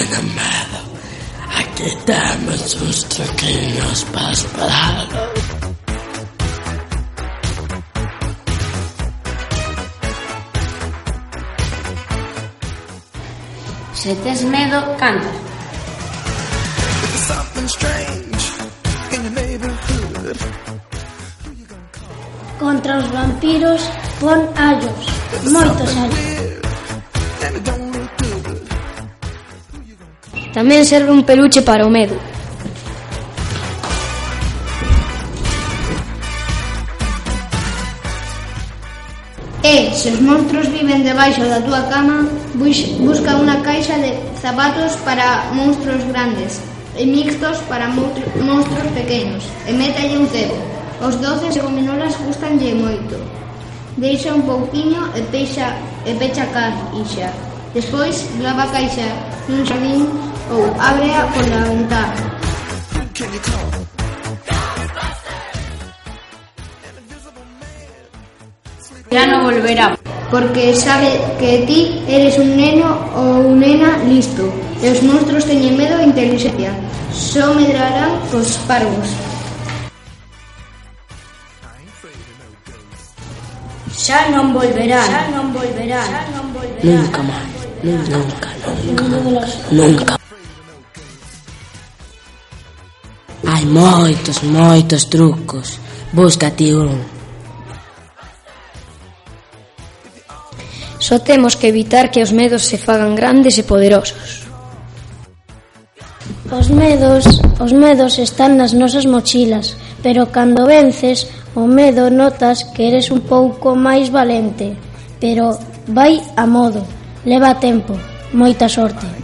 Aquí temos uns truquiños para esperalo. Se tes medo, canta. Contra os vampiros pon allos, moitos allos. Tamén serve un peluche para o medo. E, se os monstruos viven debaixo da túa cama, busca unha caixa de zapatos para monstruos grandes e mixtos para monstruos pequenos e métalle un cebo. Os doces e gominolas gustanlle moito. Deixa un pouquiño e pecha, e pecha a caixa. Despois, lava a caixa nun xardín ou ábrea pola ventana. Can you call? Ya no volverá. porque sabe que ti eres un neno ou nena listo e os monstruos teñen medo e inteligencia. Só medrarán cos parvos. Xa non volverán. Xa non volverán. Xa non volverán. Nunca máis. Nunca, nunca, nunca. Hai moitos, moitos trucos. Búscate un. Só temos que evitar que os medos se fagan grandes e poderosos. Os medos, os medos están nas nosas mochilas, pero cando vences o medo notas que eres un pouco máis valente, pero vai a modo, leva tempo, moita sorte.